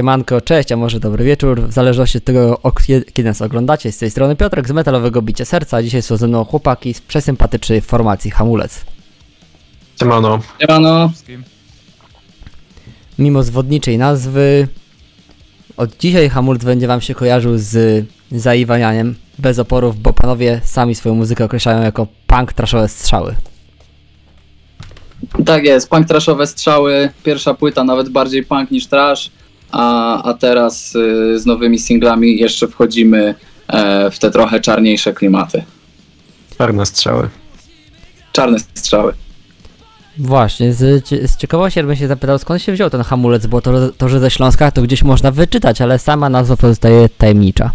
Siemanko, cześć, a może dobry wieczór, w zależności od tego, kiedy nas oglądacie. Z tej strony Piotrek z metalowego Bicie Serca, a dzisiaj są ze mną chłopaki z przesympatycznej formacji Hamulec. Siemano. Siemano. Mimo zwodniczej nazwy, od dzisiaj Hamulec będzie wam się kojarzył z zaiwanianiem bez oporów, bo panowie sami swoją muzykę określają jako punk traszowe strzały. Tak jest, punk trashowe strzały, pierwsza płyta nawet bardziej punk niż trash, a, a teraz y, z nowymi singlami jeszcze wchodzimy e, w te trochę czarniejsze klimaty. Czarne strzały. Czarne strzały. Właśnie, z, z ciekawości bym się zapytał, skąd się wziął ten hamulec, bo to, to, że ze Śląska to gdzieś można wyczytać, ale sama nazwa pozostaje tajemnicza.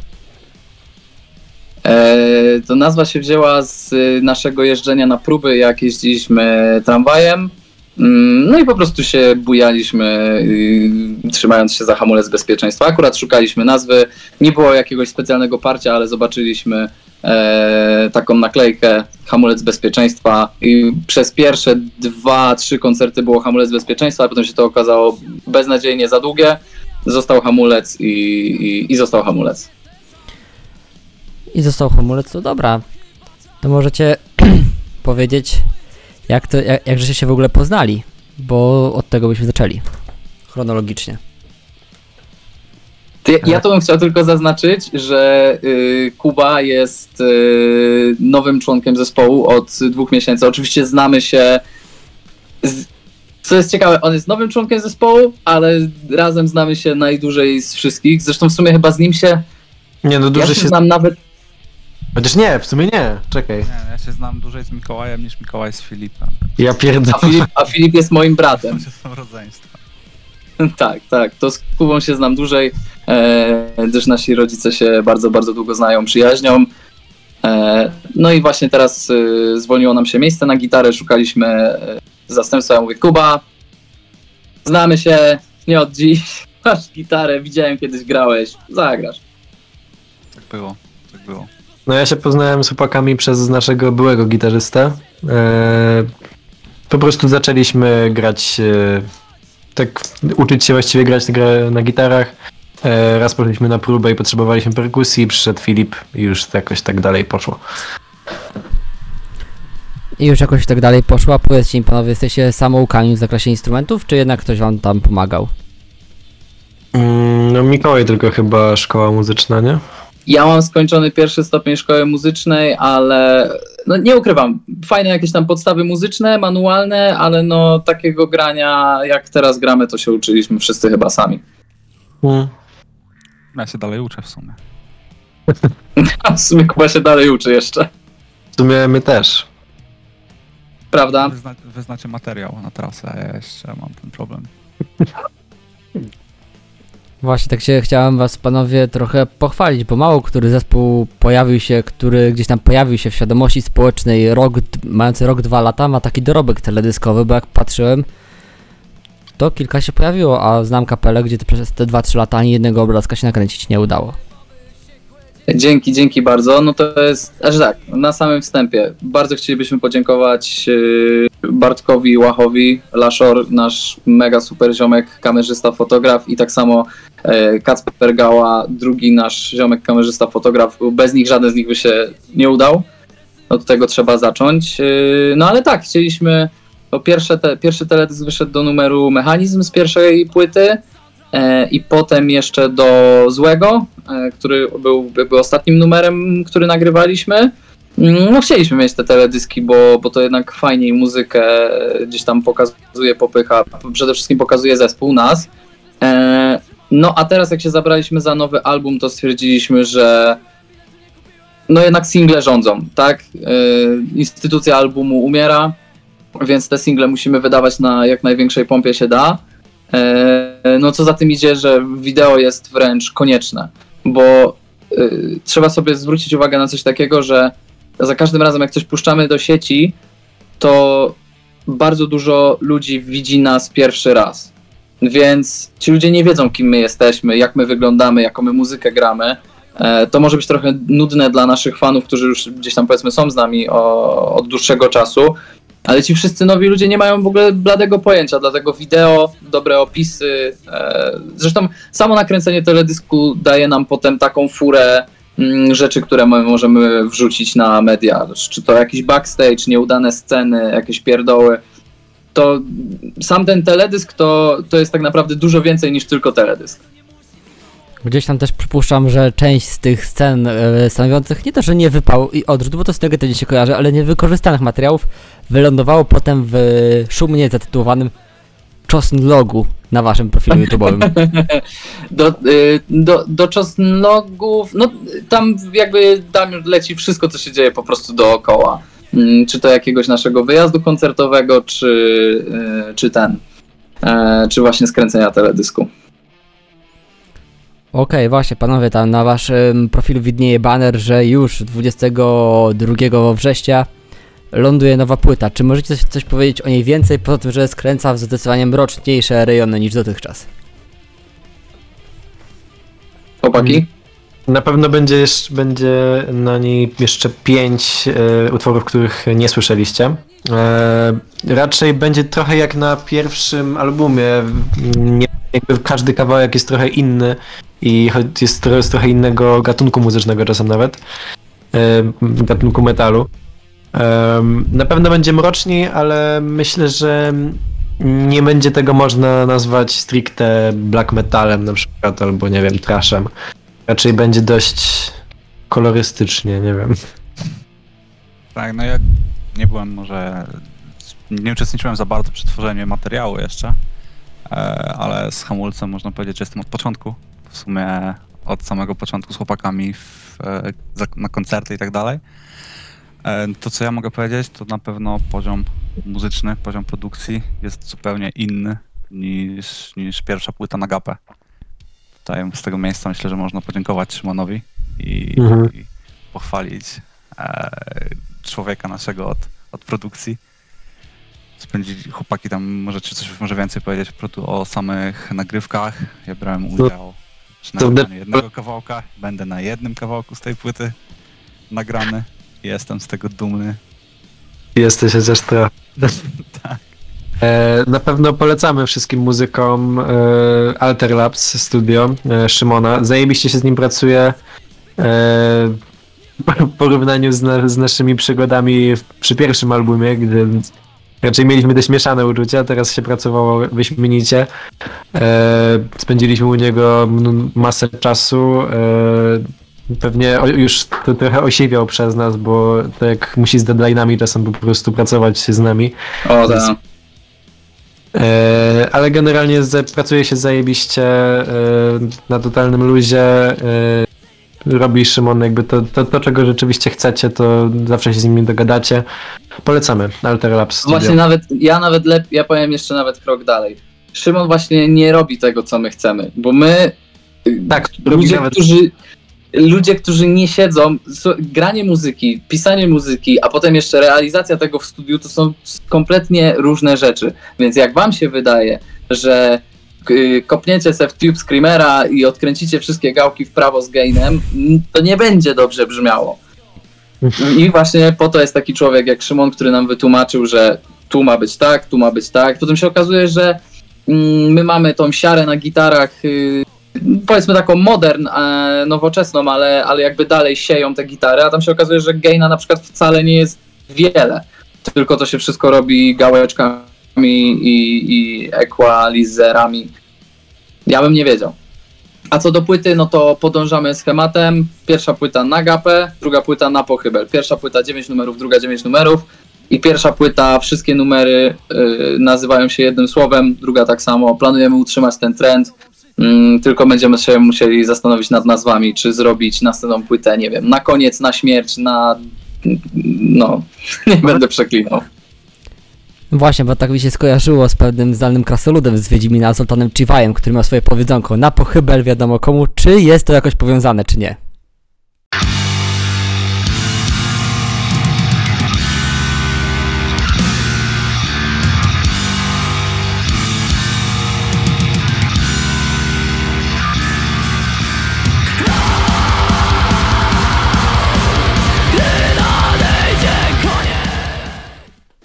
E, to nazwa się wzięła z y, naszego jeżdżenia na próby, jak jeździliśmy tramwajem. Mm, No i po prostu się bujaliśmy, y, trzymając się za hamulec bezpieczeństwa. Akurat szukaliśmy nazwy, nie było jakiegoś specjalnego parcia, ale zobaczyliśmy e, taką naklejkę hamulec bezpieczeństwa i przez pierwsze dwa, trzy koncerty było hamulec bezpieczeństwa, a potem się to okazało beznadziejnie za długie. Został hamulec i, i, i został hamulec. I został hamulec, to dobra. To możecie powiedzieć, jak to, jak, jak żeście się w ogóle poznali, bo od tego byśmy zaczęli. Chronologicznie. Ty, ja to bym chciał tylko zaznaczyć, że y, Kuba jest y, nowym członkiem zespołu od dwóch miesięcy. Oczywiście znamy się. Z, co jest ciekawe, on jest nowym członkiem zespołu, ale razem znamy się najdłużej z wszystkich. Zresztą w sumie chyba z nim się. Nie no, Ja duży się się... znam nawet. Chociaż nie, w sumie nie. Czekaj. Się znam dłużej z Mikołajem niż Mikołaj z Filipem. Ja A pierdolę. Filip, a Filip jest moim bratem. Są rodzeństwa. tak, tak. To z Kubą się znam dłużej. E, też nasi rodzice się bardzo, bardzo długo znają, przyjaźnią. E, no i właśnie teraz e, zwolniło nam się miejsce na gitarę, szukaliśmy e, zastępstwa. Ja mówię, Kuba, znamy się, nie od dziś, masz gitarę, widziałem kiedyś grałeś, zagrasz. Tak było, tak było. No ja się poznałem z chłopakami przez naszego byłego gitarzystę. Eee, po prostu zaczęliśmy grać, e, tak uczyć się właściwie grać na, gra- na gitarach. E, raz poszliśmy na próbę i potrzebowaliśmy perkusji, przyszedł Filip i już jakoś tak dalej poszło. I już jakoś tak dalej poszło, a powiedzcie mi panowie, jesteście samoukami w zakresie instrumentów, czy jednak ktoś wam tam pomagał? Mm, no Mikołaj tylko chyba szkoła muzyczna, nie? Ja mam skończony pierwszy stopień szkoły muzycznej, ale no nie ukrywam, fajne jakieś tam podstawy muzyczne, manualne, ale no takiego grania jak teraz gramy, to się uczyliśmy wszyscy chyba sami. Mm. Ja się dalej uczę w sumie. A w sumie Kuba się dalej uczy jeszcze, W sumie my też. prawda? Wy, zna, wy znacie materiał na trasę, a ja jeszcze mam ten problem. Właśnie tak się chciałem was panowie trochę pochwalić, bo mało który zespół pojawił się, który gdzieś tam pojawił się w świadomości społecznej rok, mający rok, dwa lata, ma taki dorobek teledyskowy, bo jak patrzyłem, to kilka się pojawiło, a znam kapelę, gdzie to przez te 2-3 lata ani jednego obrazka się nakręcić nie udało. Dzięki, dzięki bardzo. No to jest, aż tak, na samym wstępie bardzo chcielibyśmy podziękować yy, Bartkowi Łachowi, Laszor, nasz mega super ziomek, kamerzysta, fotograf i tak samo e, Kacper Gała, drugi nasz ziomek, kamerzysta, fotograf. Bez nich żaden z nich by się nie udał. Od tego trzeba zacząć. Yy, No ale tak, chcieliśmy, po pierwsze te, pierwszy teledysk wyszedł do numeru Mechanizm z pierwszej płyty, E, i potem jeszcze do Złego, e, który był jakby ostatnim numerem, który nagrywaliśmy. Mm, No chcieliśmy mieć te teledyski, bo, bo to jednak fajniej muzykę gdzieś tam pokazuje, popycha, przede wszystkim pokazuje zespół, nas. E, No a teraz jak się zabraliśmy za nowy album, to stwierdziliśmy, że no jednak single rządzą, tak? E, Instytucja albumu umiera, więc te single musimy wydawać na jak największej pompie się da. E, No co za tym idzie, że wideo jest wręcz konieczne, bo y, trzeba sobie zwrócić uwagę na coś takiego, że za każdym razem jak coś puszczamy do sieci, to bardzo dużo ludzi widzi nas pierwszy raz. Więc ci ludzie nie wiedzą, kim my jesteśmy, jak my wyglądamy, jaką my muzykę gramy. E, To może być trochę nudne dla naszych fanów, którzy już gdzieś tam powiedzmy są z nami o, od dłuższego czasu. Ale ci wszyscy nowi ludzie nie mają w ogóle bladego pojęcia, dlatego wideo, dobre opisy. E, zresztą samo nakręcenie teledysku daje nam potem taką furę rzeczy, które my możemy wrzucić na media. Czy to jakiś backstage, nieudane sceny, jakieś pierdoły. To sam ten teledysk to, to jest tak naprawdę dużo więcej niż tylko teledysk. Gdzieś tam też przypuszczam, że część z tych scen e, stanowiących nie to, że nie wypał i odrzut, bo to z negatywnie się kojarzy, ale niewykorzystanych materiałów wylądowało potem w szumnie zatytułowanym Czosnlogu na waszym profilu YouTube'owym. Do, y, do, do czosnlogów, no tam jakby tam leci wszystko, co się dzieje po prostu dookoła. Mm, Czy to jakiegoś naszego wyjazdu koncertowego, czy, y, czy ten, e, czy właśnie skręcenia teledysku. Okej, właśnie panowie, tam na waszym profilu widnieje baner, że już 22 września ląduje nowa płyta. Czy możecie coś, coś powiedzieć o niej więcej, poza tym, że skręca w zdecydowanie mroczniejsze rejony niż dotychczas? Chłopaki? Na pewno będzie, jeszcze, będzie na niej jeszcze pięć e, utworów, których nie słyszeliście. E, raczej będzie trochę jak na pierwszym albumie. Nie, jakby każdy kawałek jest trochę inny i jest trochę, z trochę innego gatunku muzycznego czasem nawet. E, gatunku metalu. Na pewno będzie mroczniej, ale myślę, że nie będzie tego można nazwać stricte black metalem na przykład, albo nie wiem, trashem. Raczej będzie dość kolorystycznie, nie wiem. Tak, no ja nie byłem może. Nie uczestniczyłem za bardzo przy tworzeniu materiału jeszcze, e, ale z hamulcem można powiedzieć, że jestem od początku. W sumie od samego początku z chłopakami w, e, na koncerty i tak dalej. E, To, co ja mogę powiedzieć, to na pewno poziom muzyczny, poziom produkcji jest zupełnie inny niż, niż pierwsza płyta na gapę. Tutaj z tego miejsca myślę, że można podziękować Szymonowi i, Mhm. i pochwalić e, człowieka naszego od, od produkcji. Spędzili chłopaki tam, możecie coś może więcej powiedzieć o samych nagrywkach. Ja brałem udział przy nagraniu jednego kawałka. Będę na jednym kawałku z tej płyty nagrany. Jestem z tego dumny. Jesteś chociaż trochę. Tak. E, na pewno polecamy wszystkim muzykom e, Alter Labs Studio e, Szymona. Zajebiście się z nim pracuje. W porównaniu z, na, z naszymi przygodami w, przy pierwszym albumie, gdy raczej mieliśmy te śmieszane uczucia, teraz się pracowało wyśmienicie. Spędziliśmy u niego masę czasu. Pewnie o, już to trochę osiwiał przez nas, bo tak jak musi z deadline'ami czasem po prostu pracować z nami. O, tak. E, ale generalnie pracuje się zajebiście e, na totalnym luzie. E, robi Szymon jakby to, to, to, czego rzeczywiście chcecie, to zawsze się z nimi dogadacie. Polecamy Alter Labs Studio. Właśnie nawet, ja nawet lepiej, ja powiem jeszcze nawet krok dalej. Szymon właśnie nie robi tego, co my chcemy, bo my, Tak, robi ludzie, nawet- którzy, ludzie, którzy nie siedzą, granie muzyki, pisanie muzyki, a potem jeszcze realizacja tego w studiu, to są kompletnie różne rzeczy. Więc jak wam się wydaje, że y, kopniecie se w Tube Screamera i odkręcicie wszystkie gałki w prawo z gainem, to nie będzie dobrze brzmiało. I właśnie po to jest taki człowiek jak Szymon, który nam wytłumaczył, że tu ma być tak, tu ma być tak. Potem się okazuje, że mm, my mamy tą siarę na gitarach, y, powiedzmy taką modern, e, nowoczesną, ale, ale jakby dalej sieją te gitary, a tam się okazuje, że gaina na przykład wcale nie jest wiele, tylko to się wszystko robi gałeczkami i, i equalizerami. Ja bym nie wiedział. A co do płyty, no to podążamy schematem. Pierwsza płyta na gapę, druga płyta na pochybel. Pierwsza płyta 9 numerów, druga 9 numerów. I pierwsza płyta, wszystkie numery y, nazywają się jednym słowem, druga tak samo. Planujemy utrzymać ten trend, tylko będziemy się musieli zastanowić nad nazwami, czy zrobić następną płytę, nie wiem, na koniec, na śmierć, na... No, nie będę przeklinał. Właśnie, bo tak mi się skojarzyło z pewnym zdalnym krasoludem z Wiedźmina, Zoltanem Chiwajem, który miał swoje powiedzonko na pochybel wiadomo komu, czy jest to jakoś powiązane, czy nie.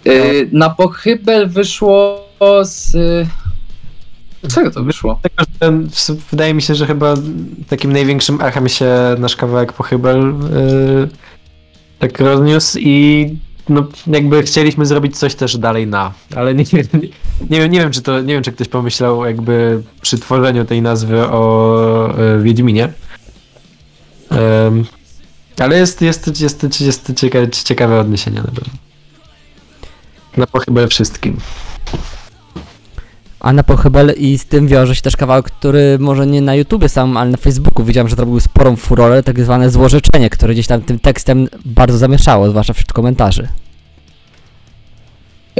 Y, na pochybel wyszło z... y, Czego to wyszło? Tylko, że wydaje mi się, że chyba takim największym echem się nasz kawałek pochybel yy, tak rozniósł i no jakby chcieliśmy zrobić coś też dalej na, ale nie, nie, nie, wiem, nie wiem czy to, nie wiem czy ktoś pomyślał jakby przy tworzeniu tej nazwy o yy, Wiedźminie. Ale jest, jest, jest, jest, jest ciekawe, ciekawe odniesienie na pewno. Na pochybel wszystkim. A na pochybel i z tym wiąże się też kawałek, który może nie na YouTubie sam, ale na Facebooku widziałem, że zrobił sporą furorę, tak zwane złorzeczenie, które gdzieś tam tym tekstem bardzo zamieszało, zwłaszcza wśród komentarzy.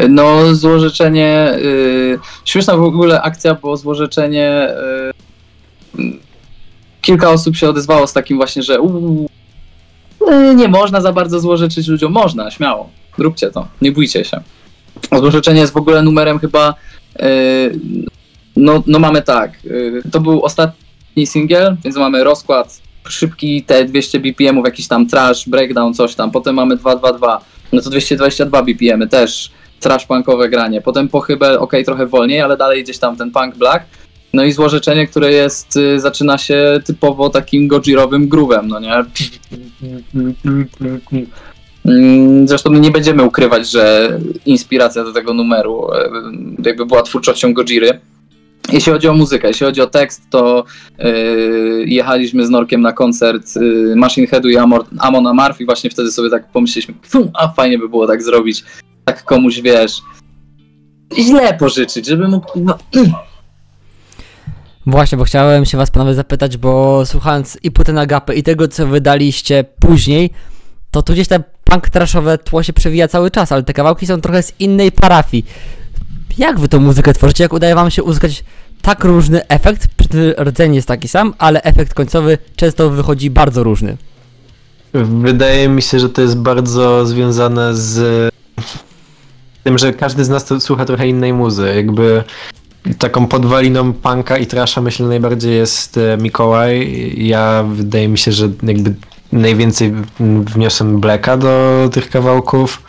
No, złożeczenie. Y, śmieszna w ogóle akcja, bo złożeczenie. Y, kilka osób się odezwało z takim właśnie, że uu, nie można za bardzo złorzeczyć ludziom. Można, śmiało. Róbcie to, nie bójcie się. A Złorzeczenie jest w ogóle numerem chyba. Y, no, no mamy tak. Y, to był ostatni singiel, więc mamy rozkład szybki, te 200 BPM-ów, jakiś tam trash, breakdown, coś tam. Potem mamy 222. No to 222 BPM też trash punkowe granie. Potem pochybel, ok, trochę wolniej, ale dalej gdzieś tam ten punk black. No i złożeczenie, które jest, y, zaczyna się typowo takim gojirowym groovem, no nie? Mm, Zresztą nie będziemy ukrywać, że inspiracja do tego numeru e, jakby była twórczością Gojiry. Jeśli chodzi o muzykę, jeśli chodzi o tekst, to yy, jechaliśmy z Norkiem na koncert yy, Machine Headu i Amor, Amon Amarth i właśnie wtedy sobie tak pomyśleliśmy, "Fu, a fajnie by było tak zrobić, tak komuś, wiesz, źle pożyczyć, żeby mógł... No, Właśnie, bo chciałem się was panowie zapytać, bo słuchając i Płyty na Gapę i tego, co wydaliście później, to tu gdzieś te punk trashowe tło się przewija cały czas, ale te kawałki są trochę z innej parafii. Jak wy tą muzykę tworzycie? Jak udaje wam się uzyskać tak różny efekt? Rdzeń jest taki sam, ale efekt końcowy często wychodzi bardzo różny. Wydaje mi się, że to jest bardzo związane z tym, że każdy z nas to słucha trochę innej muzy. Jakby taką podwaliną punka i trasha myślę najbardziej jest e, Mikołaj. Ja wydaje mi się, że jakby najwięcej wniosłem Blacka do tych kawałków.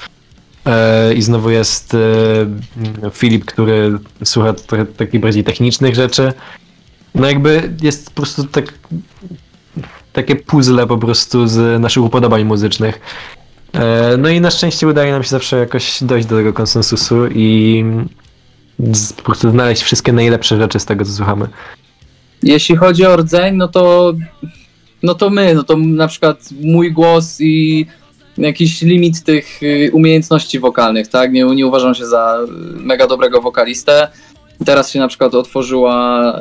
E, I znowu jest e, Filip, który słucha trochę takich bardziej technicznych rzeczy. No jakby jest po prostu tak takie puzzle po prostu z naszych upodobań muzycznych. E, No i na szczęście udaje nam się zawsze jakoś dojść do tego konsensusu i po prostu znaleźć wszystkie najlepsze rzeczy z tego, co słuchamy. Jeśli chodzi o rdzeń, no to no to my, no to na przykład mój głos i jakiś limit tych y, umiejętności wokalnych, tak? Nie, nie uważam się za y, mega dobrego wokalistę. Teraz się na przykład otworzyła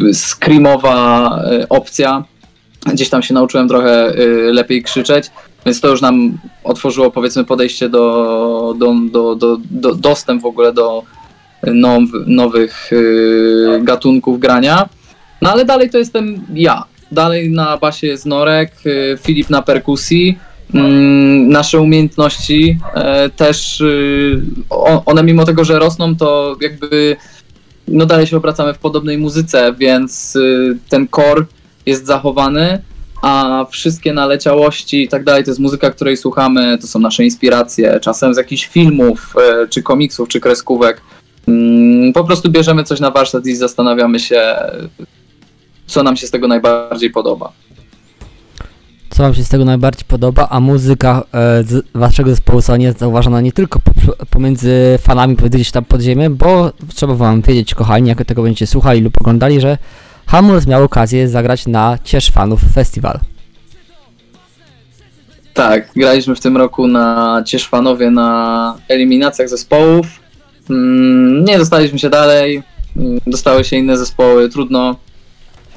y, screamowa y, opcja. Gdzieś tam się nauczyłem trochę lepiej krzyczeć, więc to już nam otworzyło powiedzmy podejście do, do, do, do, do dostęp w ogóle do now, nowych gatunków grania. No ale dalej to jestem ja. Dalej na basie jest Norek, y, Filip na perkusji. Mm, nasze umiejętności e, też, y, one mimo tego, że rosną, to jakby no dalej się obracamy w podobnej muzyce, więc y, ten core jest zachowany, a wszystkie naleciałości i tak dalej, to jest muzyka, której słuchamy, to są nasze inspiracje, czasem z jakichś filmów, e, czy komiksów, czy kreskówek. Mm, Po prostu bierzemy coś na warsztat i zastanawiamy się, co nam się z tego najbardziej podoba. Co wam się z tego najbardziej podoba, a muzyka e, z waszego zespołu została nie zauważona nie tylko po, pomiędzy fanami gdzieś tam pod ziemię, bo trzeba wam wiedzieć, kochani, jak tego będziecie słuchali lub oglądali, że Hamurs miał okazję zagrać na Ciesz Fanów Festival. Tak, graliśmy w tym roku na Cieszwanowie na eliminacjach zespołów. Mm, Nie dostaliśmy się dalej, mm, dostały się inne zespoły, trudno.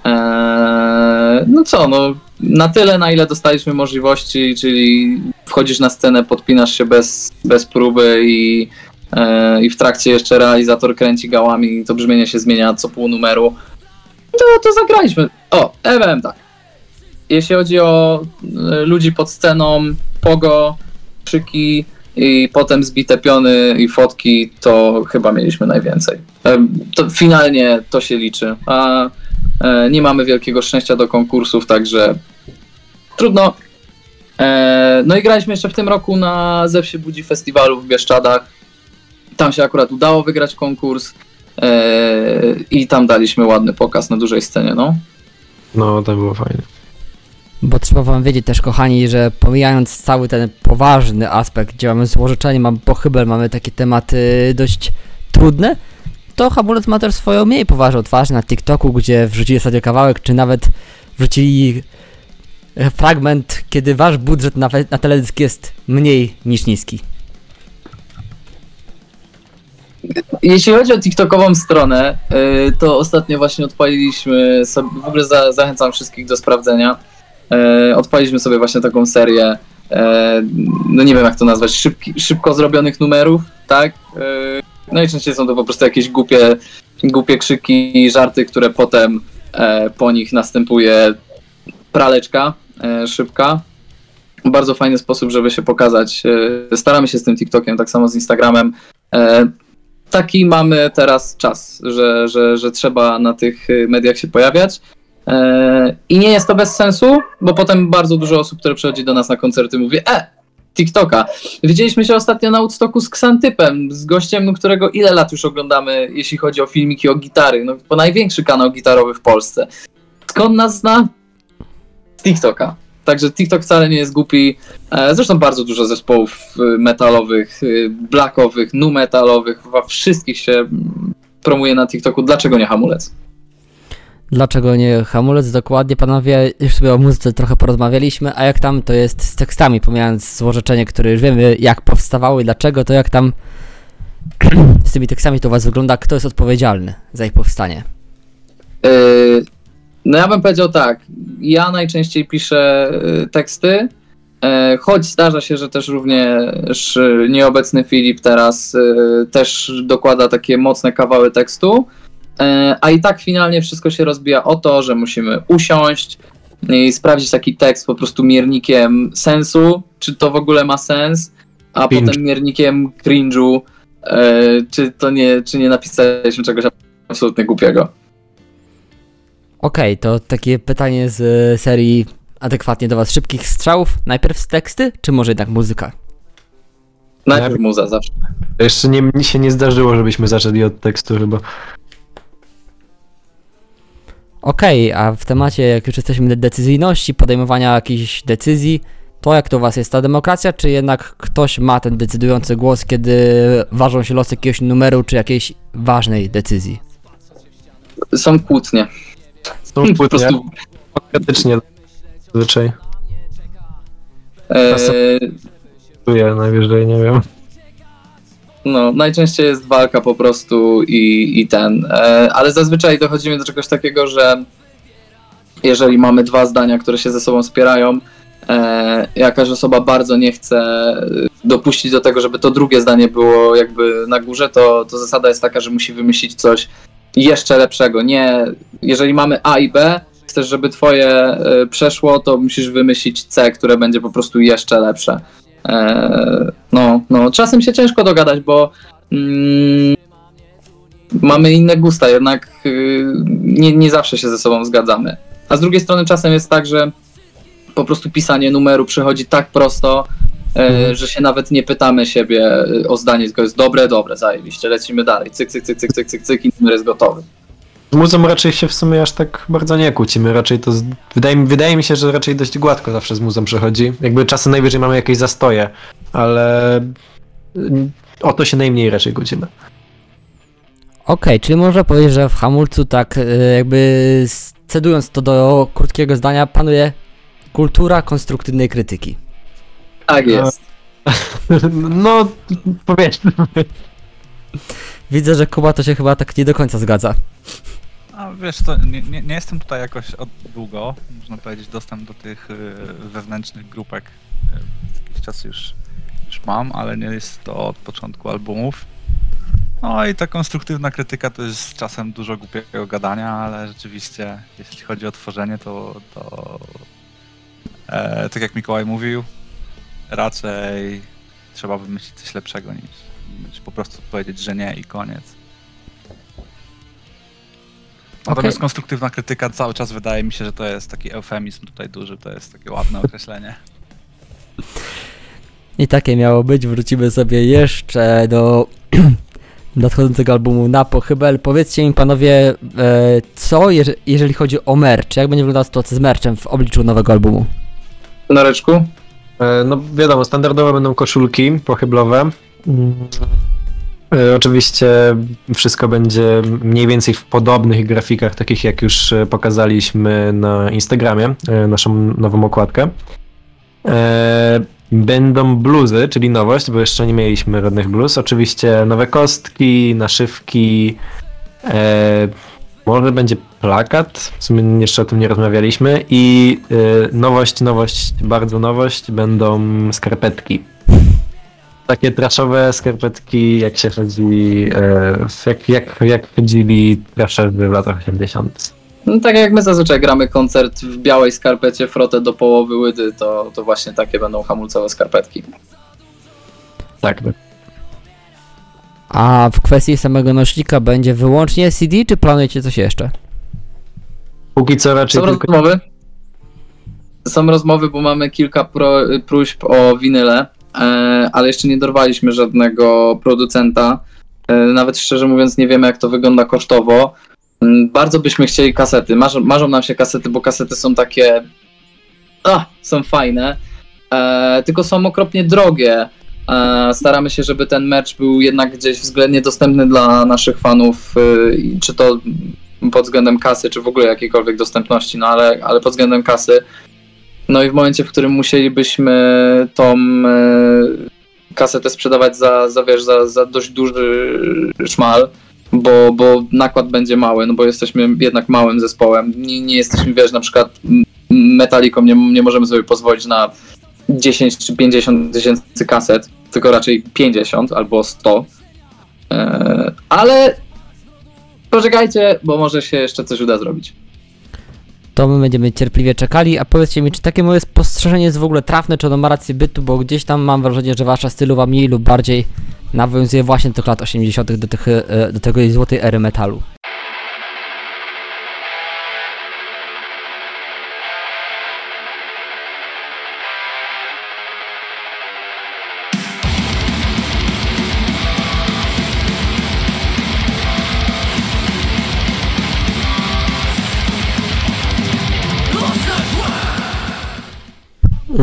Eee, no co, no na tyle, na ile dostaliśmy możliwości, czyli wchodzisz na scenę, podpinasz się bez, bez próby i, e, i w trakcie jeszcze realizator kręci gałami i to brzmienie się zmienia co pół numeru. To, to zagraliśmy. O, powiem tak. Jeśli chodzi o e, ludzi pod sceną, pogo, krzyki i potem zbite piony i fotki, to chyba mieliśmy najwięcej. E, To finalnie to się liczy, a nie mamy wielkiego szczęścia do konkursów, także trudno. E, no i graliśmy jeszcze w tym roku na Zew się budzi festiwalu w Bieszczadach. Tam się akurat udało wygrać konkurs e, i tam daliśmy ładny pokaz na dużej scenie, no. No, to było fajne. Bo trzeba wam wiedzieć też, kochani, że pomijając cały ten poważny aspekt, gdzie mamy złożyczenie, mamy pochybel, mamy takie tematy dość trudne, to Hamulec ma też swoją mniej poważną twarz na TikToku, gdzie wrzucili sobie kawałek, czy nawet wrzucili e, fragment, kiedy wasz budżet na, na teledysk jest mniej niż niski. Jeśli chodzi o TikTokową stronę, y, to ostatnio właśnie odpaliliśmy sobie, w ogóle za, zachęcam wszystkich do sprawdzenia. Y, Odpaliliśmy sobie właśnie taką serię, e, no nie wiem jak to nazwać, szybki, szybko zrobionych numerów, tak? Najczęściej są to po prostu jakieś głupie, głupie krzyki żarty, które potem e, po nich następuje praleczka e, szybka. Bardzo fajny sposób, żeby się pokazać. E, Staramy się z tym TikTokiem, tak samo z Instagramem. E, taki mamy teraz czas, że, że, że trzeba na tych y, mediach się pojawiać. E, I nie jest to bez sensu, bo potem bardzo dużo osób, które przychodzi do nas na koncerty, mówi: E, TikToka. Widzieliśmy się ostatnio na Woodstocku z Ksantypem, z gościem, no, którego ile lat już oglądamy, jeśli chodzi o filmiki o gitary. No, to największy kanał gitarowy w Polsce. Skąd nas zna? Z TikToka. Także TikTok wcale nie jest głupi. E, Zresztą bardzo dużo zespołów y, metalowych, y, blackowych, nu metalowych, chyba wszystkich się promuje na TikToku. Dlaczego nie hamulec? Dlaczego nie hamulec? Dokładnie, panowie, już sobie o muzyce trochę porozmawialiśmy, a jak tam to jest z tekstami, pomijając złożeczenie, które już wiemy jak powstawały dlaczego, to jak tam z tymi tekstami to u was wygląda, kto jest odpowiedzialny za ich powstanie? E, No ja bym powiedział tak, ja najczęściej piszę e, teksty, e, choć zdarza się, że też również nieobecny Filip teraz też dokłada takie mocne kawały tekstu, a i tak finalnie wszystko się rozbija o to, że musimy usiąść i sprawdzić taki tekst po prostu miernikiem sensu, czy to w ogóle ma sens, a Cringe. potem miernikiem cringe'u, e, czy to nie, czy nie napisaliśmy czegoś absolutnie głupiego. Okej, to takie pytanie z e, serii adekwatnie do was szybkich strzałów. Najpierw z teksty, czy może jednak muzyka? Najpierw muza zawsze. Jeszcze nie, mi się nie zdarzyło, żebyśmy zaczęli od tekstu chyba. Okej, a w temacie, jak już jesteśmy decyzyjności, podejmowania jakichś decyzji, to jak to u was jest ta demokracja, czy jednak ktoś ma ten decydujący głos, kiedy ważą się losy jakiegoś numeru, czy jakiejś ważnej decyzji? Są kłótnie. Są Po prostu demokratycznie zazwyczaj. e, Czuję najwyżej, nie wiem. No, najczęściej jest walka po prostu i, i ten. E, ale zazwyczaj dochodzimy do czegoś takiego, że jeżeli mamy dwa zdania, które się ze sobą wspierają, e, jakaś osoba bardzo nie chce dopuścić do tego, żeby to drugie zdanie było jakby na górze, to, to zasada jest taka, że musi wymyślić coś jeszcze lepszego. Nie, jeżeli mamy A i B, chcesz, żeby twoje e, przeszło, to musisz wymyślić C, które będzie po prostu jeszcze lepsze. E, no, no, czasem się ciężko dogadać, bo mm, mamy inne gusta, jednak y, nie, nie zawsze się ze sobą zgadzamy. A z drugiej strony czasem jest tak, że po prostu pisanie numeru przychodzi tak prosto, e, Mhm. że się nawet nie pytamy siebie o zdanie, tylko jest dobre, dobre, zajebiście, lecimy dalej, cyk, cyk, cyk, cyk, cyk, cyk, cyk i numer jest gotowy. Z muzą raczej się w sumie aż tak bardzo nie kłócimy. Raczej to. Z... Wydaje, mi- wydaje mi się, że raczej dość gładko zawsze z muzą przechodzi. Jakby czasem najwyżej mamy jakieś zastoje, ale. mm, O to się najmniej raczej kłócimy. Okej, czyli można powiedzieć, że w hamulcu tak e, jakby scedując to do krótkiego zdania panuje kultura konstruktywnej krytyki. Tak jest. No, powiedzmy. Widzę, że Kuba to się chyba tak nie do końca zgadza. A wiesz co, nie, nie, nie jestem tutaj jakoś od długo, można powiedzieć, dostęp do tych y, wewnętrznych grupek y, jakiś czas już, już mam, ale nie jest to od początku albumów. No i ta konstruktywna krytyka to jest czasem dużo głupiego gadania, ale rzeczywiście, jeśli chodzi o tworzenie, to, to e, tak jak Mikołaj mówił, raczej trzeba wymyślić coś lepszego niż, niż po prostu powiedzieć, że nie i koniec. Natomiast Okej. konstruktywna krytyka cały czas wydaje mi się, że to jest taki eufemizm tutaj duży, to jest takie ładne określenie. I takie miało być. Wrócimy sobie jeszcze do nadchodzącego albumu na pochybel. Powiedzcie mi panowie, e, co jeże- jeżeli chodzi o merch? Jak będzie wyglądała sytuacja z merchem w obliczu nowego albumu? Noreczku? E, No wiadomo, standardowo będą koszulki pochyblowe. E, Oczywiście wszystko będzie mniej więcej w podobnych grafikach, takich jak już e, pokazaliśmy na Instagramie, e, naszą nową okładkę. Będą bluzy, czyli nowość, bo jeszcze nie mieliśmy żadnych bluz. Oczywiście nowe kostki, naszywki. Może będzie plakat, w sumie jeszcze o tym nie rozmawialiśmy. I nowość, nowość, bardzo nowość, będą skarpetki. Takie traszowe skarpetki, jak się chodzi, e, jak, jak, jak chodzili traszerzy w latach 80. No, tak jak my zazwyczaj gramy koncert w białej skarpecie, frotę do połowy łydy, to, to właśnie takie będą hamulcowe skarpetki. Tak, tak. A w kwestii samego nośnika będzie wyłącznie CD, czy planujecie coś jeszcze? Póki co raczej Są tylko... rozmowy. Są rozmowy, bo mamy kilka pro, próśb o winyle, ale jeszcze nie dorwaliśmy żadnego producenta. E, nawet szczerze mówiąc, nie wiemy, jak to wygląda kosztowo. Mm, Bardzo byśmy chcieli kasety. Marzą, marzą nam się kasety, bo kasety są takie. A, są fajne. E, tylko są okropnie drogie. E, staramy się, żeby ten mecz był jednak gdzieś względnie dostępny dla naszych fanów, i czy to pod względem kasy, czy w ogóle jakiejkolwiek dostępności, no ale, ale pod względem kasy. No i w momencie, w którym musielibyśmy tą e, kasetę sprzedawać za, za, wiesz, za, za dość duży szmal, bo, bo nakład będzie mały, no bo jesteśmy jednak małym zespołem. Nie, nie jesteśmy, wiesz, na przykład metaliką, nie, nie możemy sobie pozwolić na 10 czy 50 tysięcy kaset, tylko raczej 50 albo 100. E, ale poczekajcie, bo może się jeszcze coś uda zrobić. To my będziemy cierpliwie czekali, a powiedzcie mi, czy takie moje spostrzeżenie jest w ogóle trafne, czy ono ma rację bytu, bo gdzieś tam mam wrażenie, że wasza stylowa mniej lub bardziej nawiązuje właśnie do tych lat 80., do, tych, e, do tego złotej ery metalu.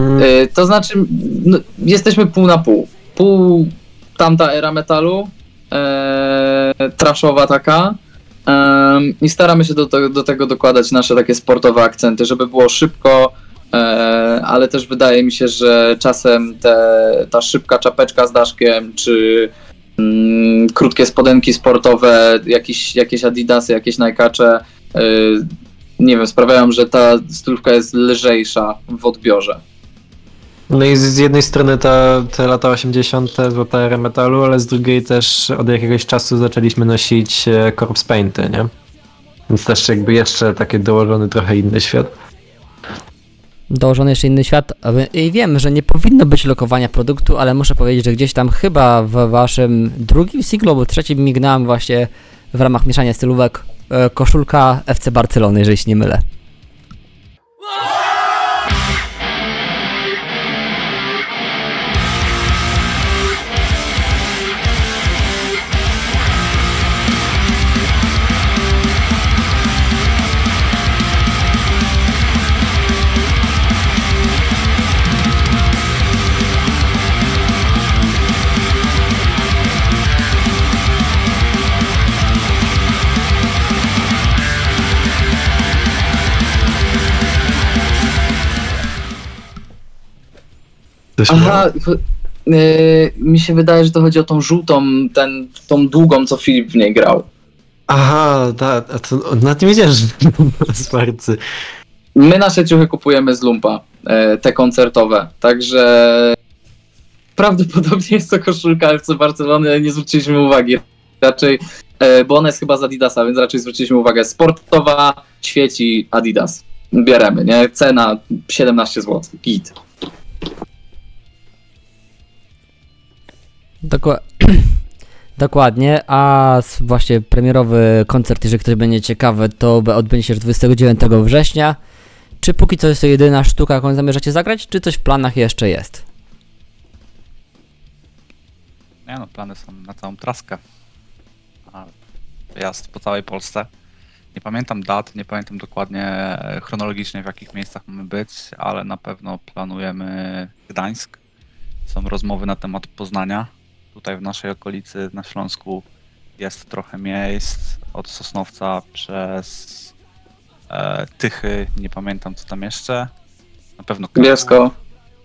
Mm, E, to znaczy, no, jesteśmy pół na pół. Pół tamta era metalu, e, trashowa taka. I staramy się do, do tego dokładać nasze takie sportowe akcenty, żeby było szybko, e, ale też wydaje mi się, że czasem te, ta szybka czapeczka z daszkiem, czy mm, krótkie spodenki sportowe, jakieś, jakieś adidasy, jakieś najkacze, e, nie wiem, sprawiają, że ta stylówka jest lżejsza w odbiorze. No i z, z jednej strony ta, te lata 80. złota era metalu, ale z drugiej też od jakiegoś czasu zaczęliśmy nosić e, corpse painty, nie? Więc też jakby jeszcze taki dołożony trochę inny świat. Dołożony jeszcze inny świat i wiem, że nie powinno być lokowania produktu, ale muszę powiedzieć, że gdzieś tam chyba w waszym drugim singlu, albo trzecim mignąłem właśnie w ramach mieszania stylówek e, koszulka FC Barcelony, jeżeli się nie mylę. Aha, ch- yy, mi się wydaje, że to chodzi o tą żółtą, ten, tą długą, co Filip w niej grał. Aha, tak, a to na tym wiedziałem, że. My nasze ciuchy kupujemy z Lumpa, e, te koncertowe, także prawdopodobnie jest to koszulka FC Barcelony, ale nie zwróciliśmy uwagi. Raczej, e, bo ona jest chyba z Adidasa, więc raczej zwróciliśmy uwagę. Sportowa, świeci Adidas. Bieremy, nie? Cena 17 zł. Git. Dokła- Dokładnie, a właśnie premierowy koncert, jeżeli ktoś będzie ciekawy, to odbędzie się 29 września. Czy póki co jest to jedyna sztuka, jaką zamierzacie zagrać, czy coś w planach jeszcze jest? Nie no, plany są na całą traskę. Wyjazd po całej Polsce. Nie pamiętam dat, nie pamiętam dokładnie e, chronologicznie w jakich miejscach mamy być, ale na pewno planujemy Gdańsk. Są rozmowy na temat Poznania. Tutaj w naszej okolicy na Śląsku jest trochę miejsc od Sosnowca przez e, Tychy, nie pamiętam co tam jeszcze. Na pewno Kraków. Bielsko.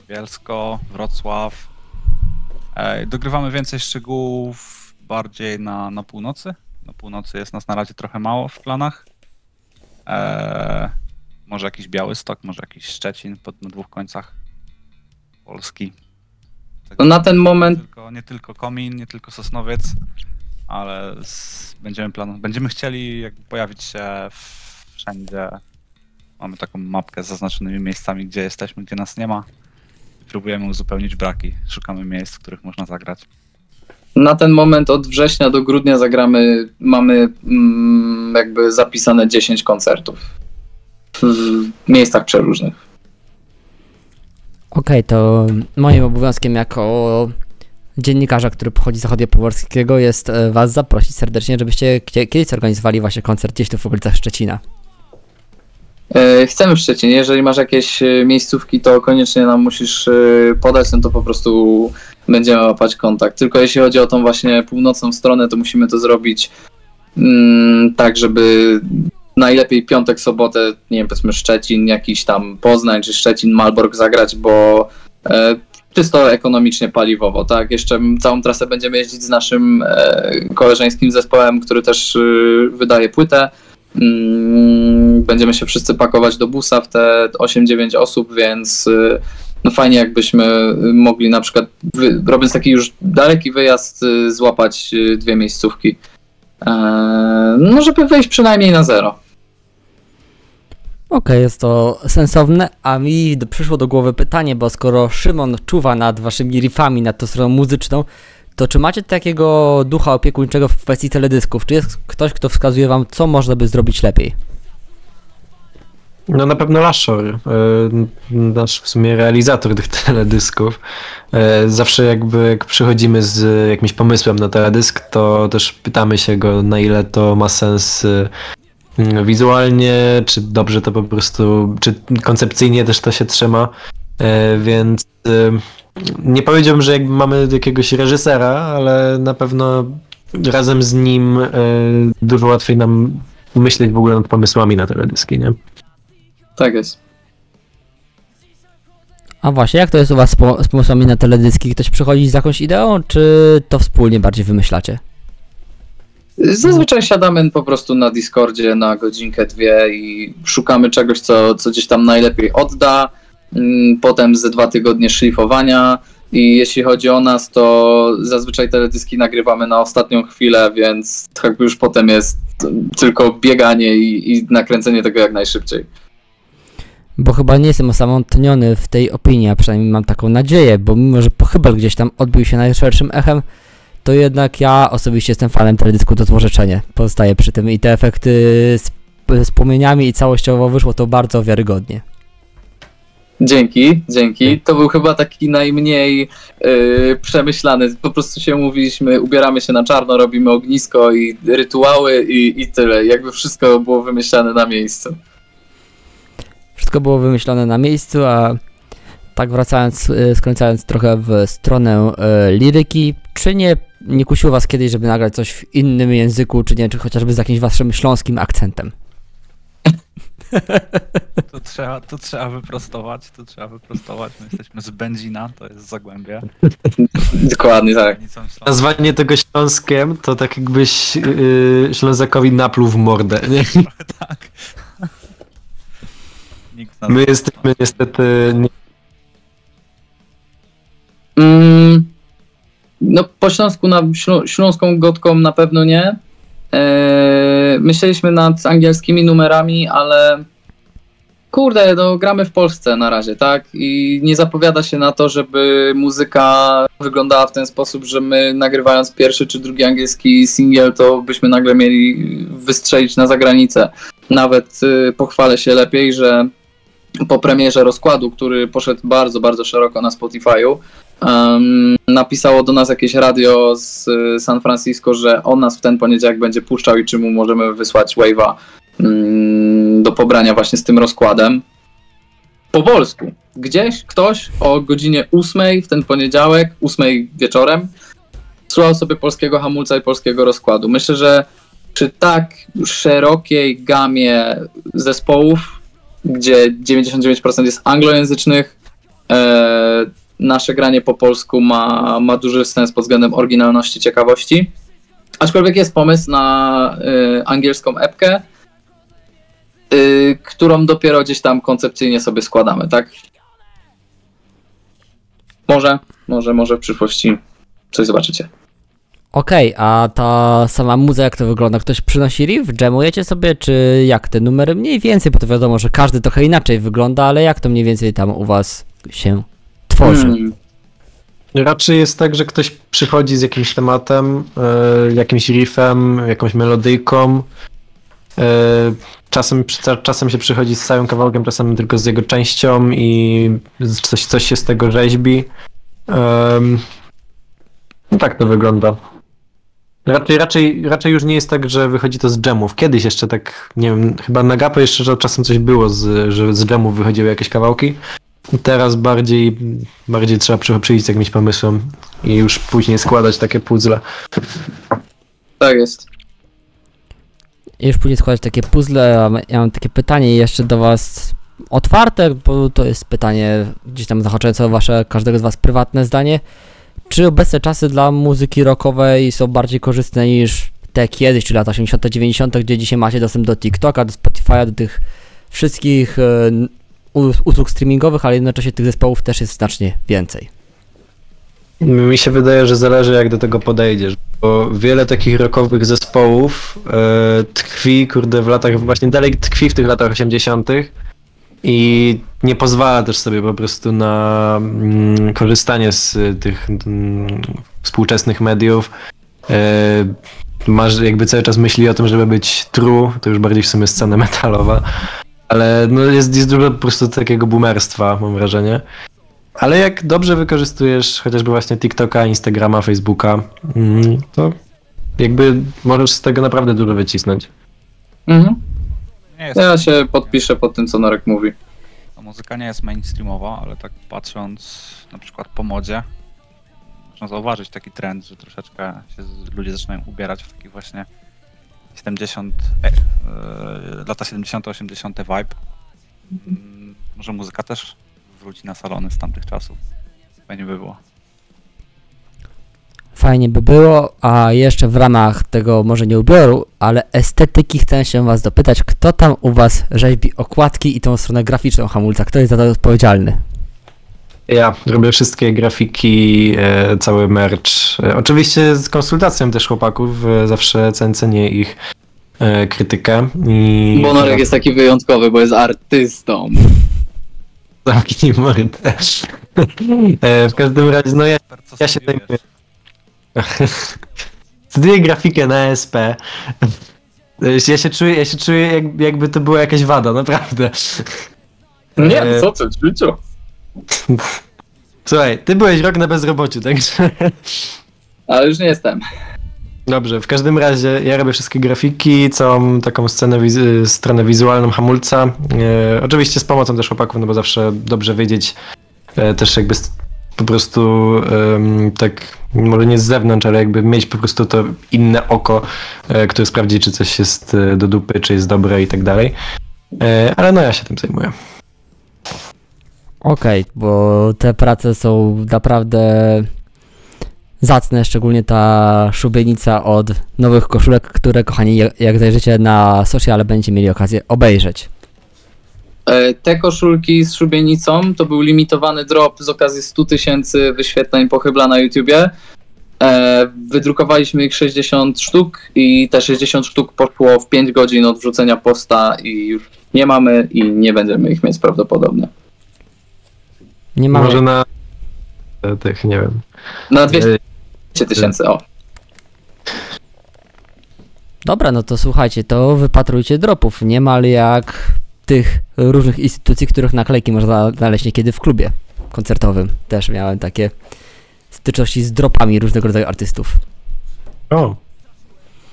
Bielsko, Wrocław. E, dogrywamy więcej szczegółów bardziej na, na północy. Na północy jest nas na razie trochę mało w planach. E, może jakiś Białystok, może jakiś Szczecin pod, na dwóch końcach Polski. No na ten moment nie tylko, nie tylko Komin, nie tylko Sosnowiec, ale z, będziemy plan, będziemy chcieli jakby pojawić się w- wszędzie. Mamy taką mapkę z zaznaczonymi miejscami, gdzie jesteśmy, gdzie nas nie ma. Próbujemy uzupełnić braki. Szukamy miejsc, w których można zagrać. Na ten moment od września do grudnia zagramy, mamy mm, jakby zapisane 10 koncertów w miejscach przeróżnych. Okej, to moim obowiązkiem jako dziennikarza, który pochodzi z zachodu pomorskiego jest e, was zaprosić serdecznie, żebyście kie- kiedyś zorganizowali właśnie koncert gdzieś tu w okolicach Szczecina. E, Chcemy w Szczecinie, jeżeli masz jakieś e, miejscówki, to koniecznie nam musisz podać, no to po prostu będziemy łapać kontakt. Tylko jeśli chodzi o tą właśnie północną stronę, to musimy to zrobić mm, tak, żeby najlepiej piątek, sobotę, nie wiem, powiedzmy Szczecin, jakiś tam Poznań czy Szczecin, Malbork zagrać, bo e, czysto ekonomicznie paliwowo, tak? Jeszcze całą trasę będziemy jeździć z naszym e, koleżeńskim zespołem, który też e, wydaje płytę. Mm, Będziemy się wszyscy pakować do busa w te 8-9 osób, więc y, no fajnie jakbyśmy mogli na przykład, robiąc taki już daleki wyjazd, y, złapać y, dwie miejscówki. No, żeby wejść przynajmniej na zero. Okej, jest to sensowne, a mi przyszło do głowy pytanie, bo skoro Szymon czuwa nad waszymi riffami, nad tą stroną muzyczną, to czy macie takiego ducha opiekuńczego w kwestii teledysków? Czy jest ktoś, kto wskazuje wam, co można by zrobić lepiej? No na pewno Lashor, e, nasz w sumie realizator tych teledysków. E, Zawsze jakby jak przychodzimy z jakimś pomysłem na teledysk, to też pytamy się go na ile to ma sens e, wizualnie, czy dobrze to po prostu, czy koncepcyjnie też to się trzyma. E, Więc e, nie powiedziałbym, że jakby mamy jakiegoś reżysera, ale na pewno razem z nim e, dużo łatwiej nam myśleć w ogóle nad pomysłami na teledyski, nie? Tak jest. A właśnie, jak to jest u was z, po, z pomysłami na teledyski? Ktoś przychodzi z jakąś ideą, czy to wspólnie bardziej wymyślacie? Zazwyczaj siadamy po prostu na Discordzie na godzinkę, dwie i szukamy czegoś, co, co gdzieś tam najlepiej odda. Mm, Potem ze dwa tygodnie szlifowania. I jeśli chodzi o nas, to zazwyczaj teledyski nagrywamy na ostatnią chwilę, więc jakby już potem jest tylko bieganie i, i nakręcenie tego jak najszybciej. Bo chyba nie jestem osamotniony w tej opinii, a przynajmniej mam taką nadzieję, bo mimo, że pochybel gdzieś tam odbił się najszerszym echem, to jednak ja osobiście jestem fanem teledysku to złożeczenie. Pozostaję przy tym i te efekty z, z płomieniami i całościowo wyszło to bardzo wiarygodnie. Dzięki, dzięki. To był chyba taki najmniej yy, przemyślany. Po prostu się mówiliśmy, ubieramy się na czarno, robimy ognisko i rytuały i, i tyle. Jakby wszystko było wymyślane na miejscu. Wszystko było wymyślone na miejscu, a tak wracając, y, skręcając trochę w stronę y, liryki, czy nie, nie kusiło was kiedyś, żeby nagrać coś w innym języku, czy nie, czy chociażby z jakimś waszym śląskim akcentem? To trzeba, to trzeba wyprostować, to trzeba wyprostować. My jesteśmy z Będzina, to jest Zagłębie. Dokładnie tak. Nazwanie tego Śląskiem to tak jakbyś yy, Ślązakowi napluł w mordę, nie? Tak. My jesteśmy niestety... Nie... Mm, no po śląsku na ślą, śląską gotką na pewno nie. Eee, myśleliśmy nad angielskimi numerami, ale kurde, no gramy w Polsce na razie, tak? I nie zapowiada się na to, żeby muzyka wyglądała w ten sposób, że my nagrywając pierwszy czy drugi angielski singiel, to byśmy nagle mieli wystrzelić na zagranicę. Nawet y, pochwalę się lepiej, że po premierze rozkładu, który poszedł bardzo, bardzo szeroko na Spotify'u, em, napisało do nas jakieś radio z y, San Francisco, że on nas w ten poniedziałek będzie puszczał i czy mu możemy wysłać wave'a mm, do pobrania właśnie z tym rozkładem. Po polsku. Gdzieś ktoś o godzinie 8 w ten poniedziałek, 8 wieczorem, słuchał sobie polskiego hamulca i polskiego rozkładu. Myślę, że przy tak szerokiej gamie zespołów, gdzie 99% jest anglojęzycznych, e, nasze granie po polsku ma, ma duży sens pod względem oryginalności, ciekawości. Aczkolwiek jest pomysł na e, angielską epkę, e, którą dopiero gdzieś tam koncepcyjnie sobie składamy, tak? Może, może, może w przyszłości coś zobaczycie. Okej, a ta sama muza jak to wygląda? Ktoś przynosi riff? Jamujecie sobie, czy jak te numery? Mniej więcej, bo to wiadomo, że każdy trochę inaczej wygląda, ale jak to mniej więcej tam u was się tworzy? Hmm. Raczej jest tak, że ktoś przychodzi z jakimś tematem, e, jakimś riffem, jakąś melodyjką. E, czasem, czasem się przychodzi z całym kawałkiem, czasem tylko z jego częścią i coś, coś się z tego rzeźbi. No tak to wygląda. Raczej, raczej, raczej już nie jest tak, że wychodzi to z dżemów. Kiedyś jeszcze tak, nie wiem, chyba na Gapę jeszcze że czasem coś było, z, że z dżemów wychodziły jakieś kawałki. Teraz bardziej, bardziej trzeba przy- przyjść z jakimś pomysłem i już później składać takie puzzle. Tak jest. I już później składać takie puzzle, a ja mam takie pytanie jeszcze do was otwarte, bo to jest pytanie gdzieś tam zahaczające o wasze, każdego z was prywatne zdanie. Czy obecne czasy dla muzyki rockowej są bardziej korzystne niż te kiedyś, czy lata 80., 90., gdzie dzisiaj macie dostęp do TikToka, do Spotify'a, do tych wszystkich e, n- usług streamingowych, ale jednocześnie tych zespołów też jest znacznie więcej. Mi się wydaje, że zależy jak do tego podejdziesz, bo wiele takich rockowych zespołów e, tkwi, kurde, w latach, właśnie dalej tkwi w tych latach 80. i nie pozwala też sobie po prostu na mm, korzystanie z tych mm, współczesnych mediów. E, masz jakby cały czas myśli o tym, żeby być true, to już bardziej w sumie scena metalowa, ale no jest, jest dużo po prostu takiego boomerstwa, mam wrażenie. Ale jak dobrze wykorzystujesz chociażby właśnie TikToka, Instagrama, Facebooka, mm, to jakby możesz z tego naprawdę dużo wycisnąć. Mhm. Nie jest, Ja się podpiszę pod tym, co Norek mówi. ta muzyka nie jest mainstreamowa, ale tak patrząc na przykład po modzie, można zauważyć taki trend, że troszeczkę się z- ludzie zaczynają ubierać w taki właśnie 70, e, e, lata 70, 80 vibe. Mm, Może muzyka też wróci na salony z tamtych czasów. Fajnie by było. Fajnie by było, a jeszcze w ramach tego może nie ubioru, ale estetyki chcę się was dopytać, kto tam u was rzeźbi okładki i tą stronę graficzną hamulca, kto jest za to odpowiedzialny? Ja robię wszystkie grafiki, e, cały merch. E, oczywiście z konsultacją też chłopaków, e, zawsze cen- cenię ich e, krytykę. I Bo Norek jest taki wyjątkowy, bo jest artystą. Zamknij mordę. E, w każdym razie, no ja, ja się zajmuję. Studiuję grafikę na SP. Ja się czuję, ja się czuję jak, jakby to była jakaś wada, naprawdę. Nie, co ty, ćwiczą. Słuchaj, ty byłeś rok na bezrobociu, także... Ale już nie jestem. Dobrze, w każdym razie ja robię wszystkie grafiki, całą taką scenę, wiz- stronę wizualną hamulca. E, oczywiście z pomocą też chłopaków, no bo zawsze dobrze wiedzieć e, też jakby po prostu em, tak, może nie z zewnątrz, ale jakby mieć po prostu to inne oko, e, które sprawdzi, czy coś jest e, do dupy, czy jest dobre i tak dalej. E, ale no ja się tym zajmuję. Okej, bo te prace są naprawdę zacne, szczególnie ta szubienica od nowych koszulek, które kochani, jak- zajrzycie na sociale, będziecie mieli okazję obejrzeć. E, Te koszulki z szubienicą to był limitowany drop z okazji 100 tysięcy wyświetleń pochybla na YouTubie. E, Wydrukowaliśmy ich 60 sztuk i te 60 sztuk poszło w 5 godzin od wrzucenia posta i już nie mamy i nie będziemy ich mieć prawdopodobnie. Nie mamy... Może na e, tych, nie wiem. Na 200 e, tysięcy, o. Dobra, no to słuchajcie, to wypatrujcie dropów, niemal jak tych różnych instytucji, których naklejki można znaleźć niekiedy w klubie koncertowym. Też miałem takie styczności z dropami różnego rodzaju artystów. O,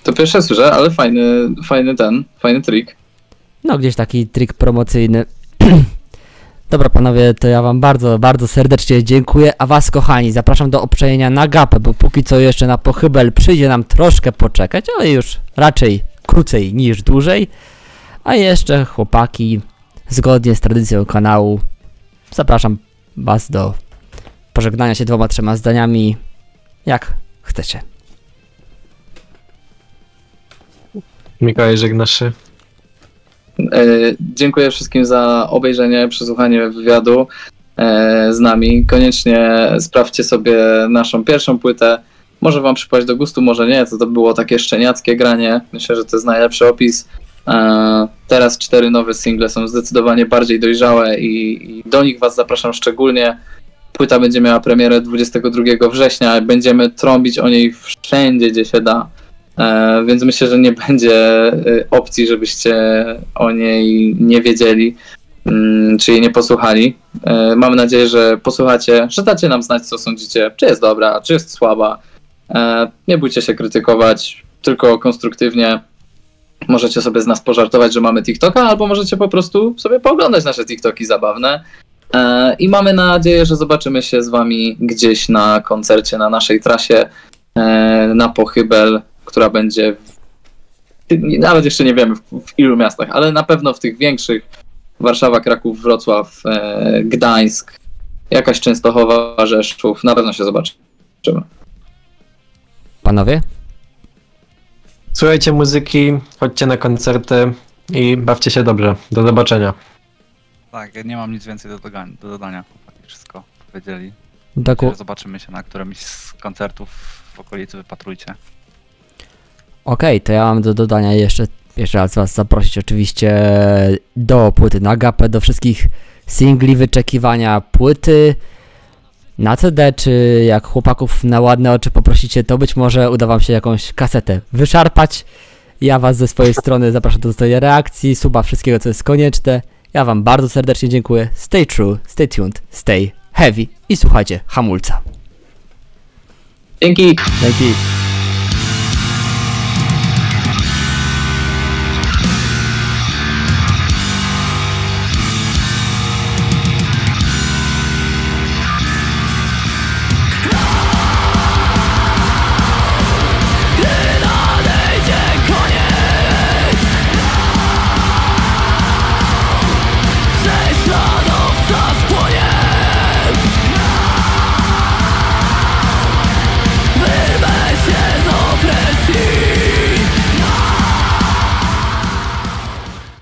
To pierwsze słyszę, ale fajny, fajny ten, fajny trik. No, gdzieś taki trik promocyjny. Dobra, panowie, to ja wam bardzo, bardzo serdecznie dziękuję, a was, kochani, zapraszam do obczajenia na gapę, bo póki co jeszcze na pochybel przyjdzie nam troszkę poczekać, ale już raczej krócej niż dłużej. A jeszcze, chłopaki, zgodnie z tradycją kanału, zapraszam was do pożegnania się dwoma, trzema zdaniami, jak chcecie. Mikołaj, żegnasz się. E, dziękuję wszystkim za obejrzenie, przesłuchanie wywiadu e, z nami. Koniecznie sprawdźcie sobie naszą pierwszą płytę. Może wam przypaść do gustu, może nie. To, to było takie szczeniackie granie. Myślę, że to jest najlepszy opis. E, teraz cztery nowe single są zdecydowanie bardziej dojrzałe i, i do nich was zapraszam szczególnie. Płyta będzie miała premierę 22 września. Będziemy trąbić o niej wszędzie, gdzie się da. E, więc myślę, że nie będzie e, opcji, żebyście o niej nie wiedzieli, mm, czy jej nie posłuchali. E, Mamy nadzieję, że posłuchacie, że dacie nam znać, co sądzicie, czy jest dobra, czy jest słaba. Nie bójcie się krytykować, tylko konstruktywnie. Możecie sobie z nas pożartować, że mamy TikToka, albo możecie po prostu sobie pooglądać nasze TikToki zabawne. I mamy nadzieję, że zobaczymy się z Wami gdzieś na koncercie, na naszej trasie na Pochybel, która będzie w, nawet jeszcze nie wiemy w, w ilu miastach, ale na pewno w tych większych Warszawa, Kraków, Wrocław, e, Gdańsk, jakaś Częstochowa, Rzeszów, na pewno się zobaczymy. Panowie? Słuchajcie muzyki, chodźcie na koncerty i bawcie się dobrze. Do zobaczenia. Tak, ja nie mam nic więcej do, doga- do dodania. Chłopaki Wszystko powiedzieli. Doku, Zobaczymy się na którymś z koncertów w okolicy, wypatrujcie. Okej, to ja mam do dodania jeszcze, jeszcze raz was zaprosić oczywiście do płyty na gapę, do wszystkich singli wyczekiwania płyty na CD, czy jak chłopaków na ładne oczy poprosicie, to być może uda wam się jakąś kasetę wyszarpać. Ja was ze swojej strony zapraszam do zostawienia reakcji, suba, wszystkiego co jest konieczne. Ja wam bardzo serdecznie dziękuję. Stay true, stay tuned, stay heavy i słuchajcie hamulca. Dzięki! Dzięki.